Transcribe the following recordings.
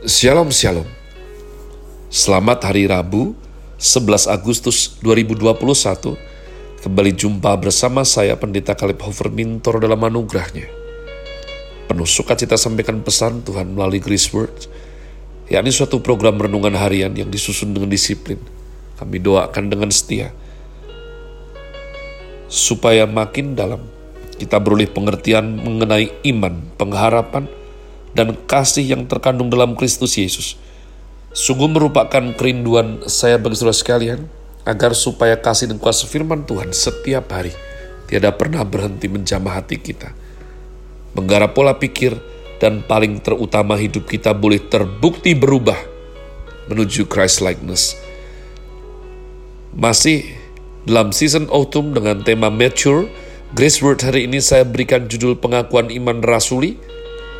Shalom Shalom. Selamat Hari Rabu 11 Agustus 2021 Kembali jumpa bersama saya Pendeta Kalib Hofer Mintor dalam anugerahnya. Penuh sukacita sampaikan pesan Tuhan melalui Grace Words yakni suatu program renungan harian yang disusun dengan disiplin. Kami doakan dengan setia supaya makin dalam kita beroleh pengertian mengenai iman, pengharapan, dan kasih yang terkandung dalam Kristus Yesus. Sungguh merupakan kerinduan saya bagi saudara sekalian, agar supaya kasih dan kuasa firman Tuhan setiap hari tiada pernah berhenti menjamah hati kita. Menggarap pola pikir dan paling terutama hidup kita boleh terbukti berubah menuju Christ likeness. Masih dalam season autumn dengan tema mature, Grace Word hari ini saya berikan judul pengakuan iman rasuli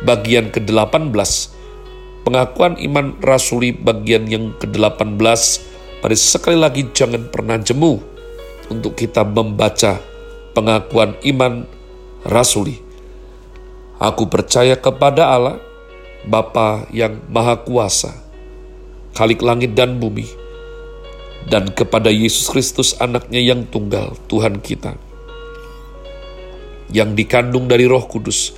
bagian ke-18. Pengakuan iman rasuli bagian yang ke-18. Mari sekali lagi jangan pernah jemu untuk kita membaca pengakuan iman rasuli. Aku percaya kepada Allah, Bapa yang Maha Kuasa, Khalik langit dan bumi, dan kepada Yesus Kristus anaknya yang tunggal, Tuhan kita, yang dikandung dari roh kudus,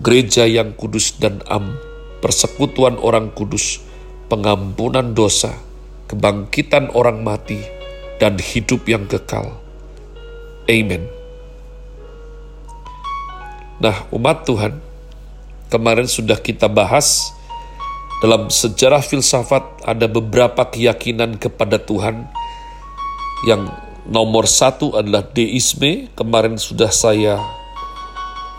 gereja yang kudus dan am, persekutuan orang kudus, pengampunan dosa, kebangkitan orang mati, dan hidup yang kekal. Amen. Nah, umat Tuhan, kemarin sudah kita bahas dalam sejarah filsafat ada beberapa keyakinan kepada Tuhan yang nomor satu adalah deisme. Kemarin sudah saya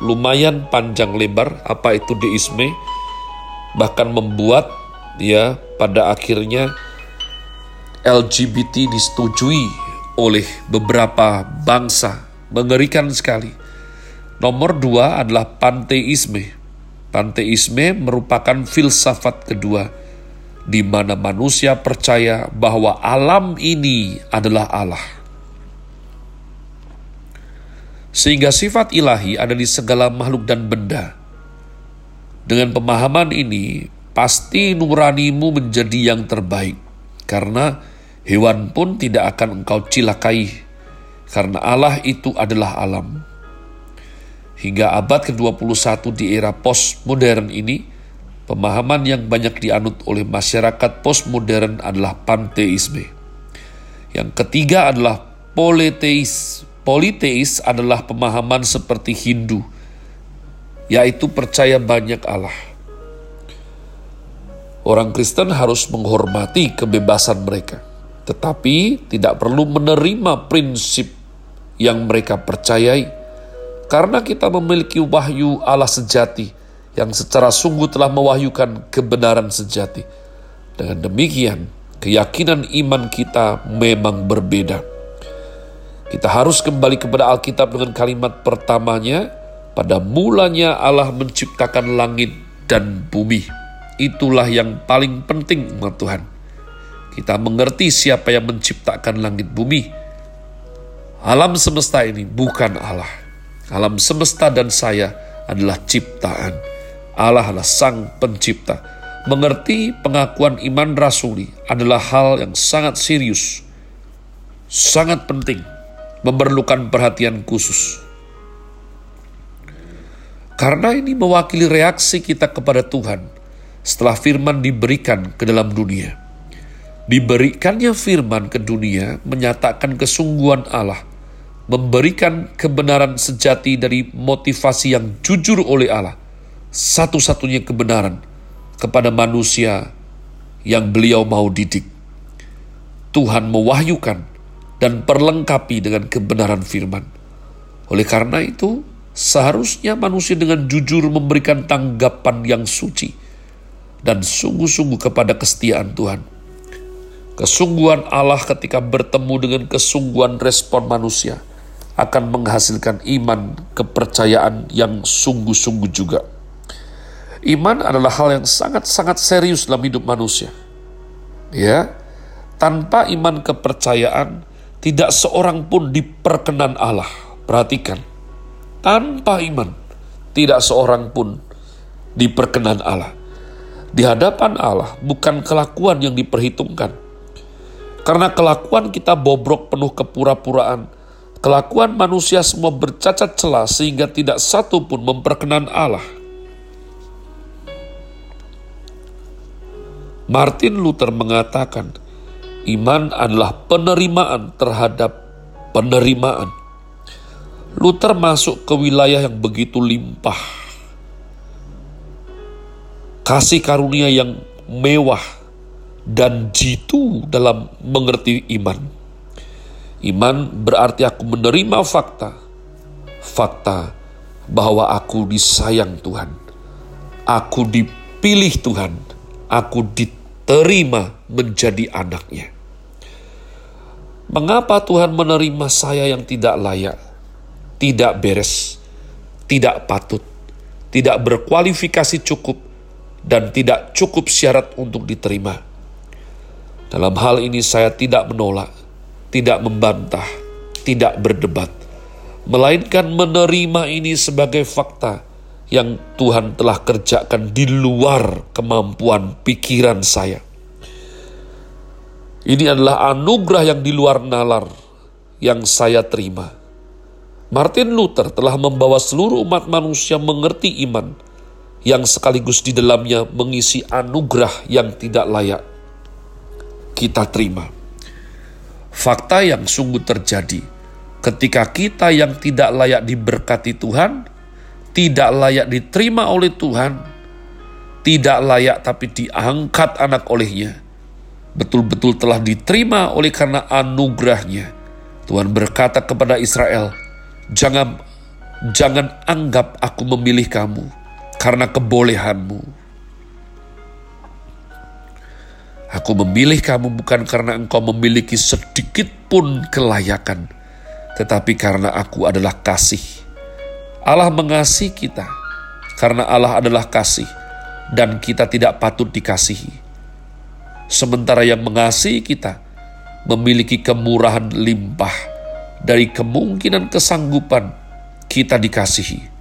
lumayan panjang lebar apa itu deisme bahkan membuat ya pada akhirnya LGBT disetujui oleh beberapa bangsa mengerikan sekali. Nomor dua adalah panteisme. Panteisme merupakan filsafat kedua di mana manusia percaya bahwa alam ini adalah Allah sehingga sifat ilahi ada di segala makhluk dan benda. Dengan pemahaman ini, pasti nuranimu menjadi yang terbaik, karena hewan pun tidak akan engkau cilakai, karena Allah itu adalah alam. Hingga abad ke-21 di era postmodern ini, pemahaman yang banyak dianut oleh masyarakat postmodern adalah panteisme. Yang ketiga adalah politeis, Politeis adalah pemahaman seperti Hindu, yaitu percaya banyak Allah. Orang Kristen harus menghormati kebebasan mereka, tetapi tidak perlu menerima prinsip yang mereka percayai, karena kita memiliki wahyu Allah sejati yang secara sungguh telah mewahyukan kebenaran sejati. Dengan demikian, keyakinan iman kita memang berbeda. Kita harus kembali kepada Alkitab dengan kalimat pertamanya, pada mulanya Allah menciptakan langit dan bumi. Itulah yang paling penting umat Tuhan. Kita mengerti siapa yang menciptakan langit bumi. Alam semesta ini bukan Allah. Alam semesta dan saya adalah ciptaan. Allah adalah sang pencipta. Mengerti pengakuan iman rasuli adalah hal yang sangat serius, sangat penting memerlukan perhatian khusus. Karena ini mewakili reaksi kita kepada Tuhan setelah firman diberikan ke dalam dunia. Diberikannya firman ke dunia menyatakan kesungguhan Allah, memberikan kebenaran sejati dari motivasi yang jujur oleh Allah, satu-satunya kebenaran kepada manusia yang beliau mau didik. Tuhan mewahyukan dan perlengkapi dengan kebenaran firman. Oleh karena itu, seharusnya manusia dengan jujur memberikan tanggapan yang suci. dan sungguh-sungguh kepada kesetiaan Tuhan. Kesungguhan Allah ketika bertemu dengan kesungguhan respon manusia akan menghasilkan iman kepercayaan yang sungguh-sungguh juga. Iman adalah hal yang sangat-sangat serius dalam hidup manusia. Ya, tanpa iman kepercayaan, tidak seorang pun diperkenan Allah. Perhatikan, tanpa iman, tidak seorang pun diperkenan Allah. Di hadapan Allah, bukan kelakuan yang diperhitungkan. Karena kelakuan kita bobrok penuh kepura-puraan, kelakuan manusia semua bercacat celah sehingga tidak satu pun memperkenan Allah. Martin Luther mengatakan, iman adalah penerimaan terhadap penerimaan. Luther masuk ke wilayah yang begitu limpah. Kasih karunia yang mewah dan jitu dalam mengerti iman. Iman berarti aku menerima fakta. Fakta bahwa aku disayang Tuhan. Aku dipilih Tuhan. Aku diterima terima menjadi anaknya. Mengapa Tuhan menerima saya yang tidak layak, tidak beres, tidak patut, tidak berkualifikasi cukup, dan tidak cukup syarat untuk diterima? Dalam hal ini saya tidak menolak, tidak membantah, tidak berdebat, melainkan menerima ini sebagai fakta yang Tuhan telah kerjakan di luar kemampuan pikiran saya. Ini adalah anugerah yang di luar nalar yang saya terima. Martin Luther telah membawa seluruh umat manusia mengerti iman yang sekaligus di dalamnya mengisi anugerah yang tidak layak kita terima. Fakta yang sungguh terjadi ketika kita yang tidak layak diberkati Tuhan tidak layak diterima oleh Tuhan, tidak layak tapi diangkat anak olehnya, betul-betul telah diterima oleh karena anugerahnya. Tuhan berkata kepada Israel, jangan jangan anggap aku memilih kamu karena kebolehanmu. Aku memilih kamu bukan karena engkau memiliki sedikit pun kelayakan, tetapi karena aku adalah kasih Allah mengasihi kita karena Allah adalah kasih dan kita tidak patut dikasihi. Sementara yang mengasihi kita memiliki kemurahan limpah dari kemungkinan kesanggupan kita dikasihi.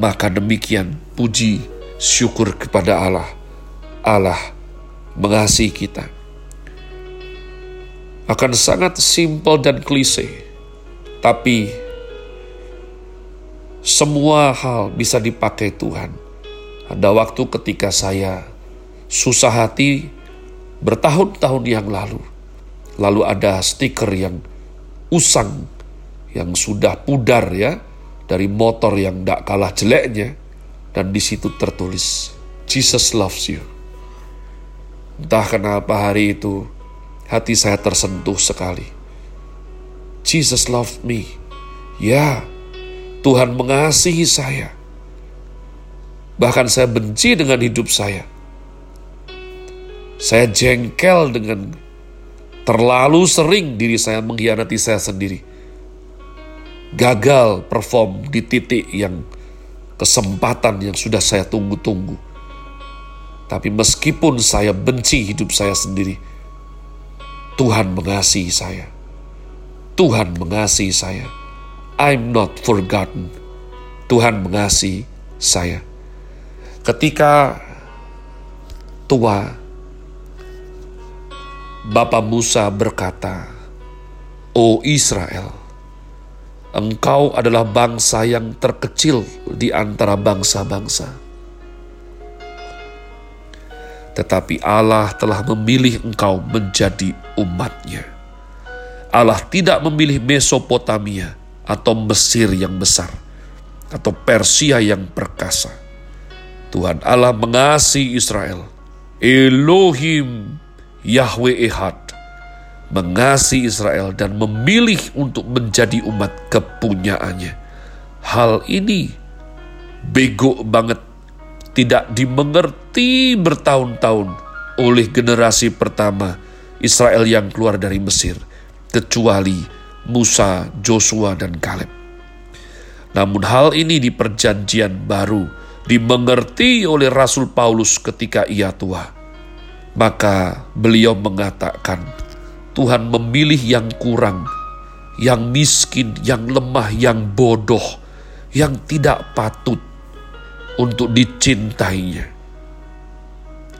Maka demikian puji syukur kepada Allah. Allah mengasihi kita. Akan sangat simpel dan klise, tapi semua hal bisa dipakai Tuhan. Ada waktu ketika saya susah hati bertahun-tahun yang lalu. Lalu ada stiker yang usang, yang sudah pudar ya, dari motor yang tidak kalah jeleknya. Dan di situ tertulis, Jesus loves you. Entah kenapa hari itu hati saya tersentuh sekali. Jesus loved me. Ya, Tuhan mengasihi saya. Bahkan saya benci dengan hidup saya. Saya jengkel dengan terlalu sering diri saya mengkhianati saya sendiri. Gagal perform di titik yang kesempatan yang sudah saya tunggu-tunggu. Tapi meskipun saya benci hidup saya sendiri, Tuhan mengasihi saya. Tuhan mengasihi saya I'm not forgotten. Tuhan mengasihi saya. Ketika tua, Bapak Musa berkata, "O Israel, engkau adalah bangsa yang terkecil di antara bangsa-bangsa. Tetapi Allah telah memilih engkau menjadi umatnya. Allah tidak memilih Mesopotamia, atau Mesir yang besar, atau Persia yang perkasa. Tuhan Allah mengasihi Israel. Elohim Yahweh Ehad mengasihi Israel dan memilih untuk menjadi umat kepunyaannya. Hal ini bego banget tidak dimengerti bertahun-tahun oleh generasi pertama Israel yang keluar dari Mesir, kecuali Musa, Joshua, dan Kaleb. Namun hal ini di perjanjian baru dimengerti oleh Rasul Paulus ketika ia tua. Maka beliau mengatakan, Tuhan memilih yang kurang, yang miskin, yang lemah, yang bodoh, yang tidak patut untuk dicintainya.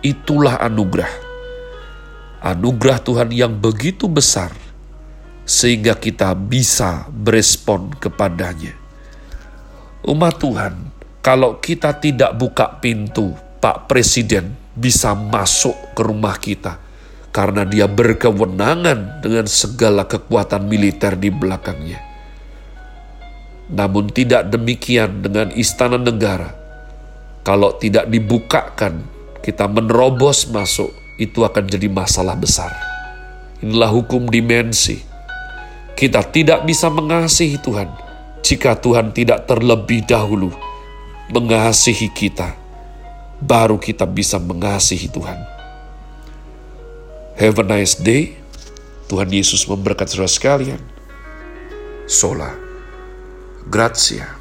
Itulah anugerah anugerah Tuhan yang begitu besar, sehingga kita bisa berespon kepadanya. Umat Tuhan, kalau kita tidak buka pintu, Pak Presiden bisa masuk ke rumah kita karena dia berkewenangan dengan segala kekuatan militer di belakangnya. Namun tidak demikian dengan istana negara. Kalau tidak dibukakan, kita menerobos masuk, itu akan jadi masalah besar. Inilah hukum dimensi. Kita tidak bisa mengasihi Tuhan jika Tuhan tidak terlebih dahulu mengasihi kita. Baru kita bisa mengasihi Tuhan. Have a nice day. Tuhan Yesus memberkati saudara sekalian. Sola. Grazie.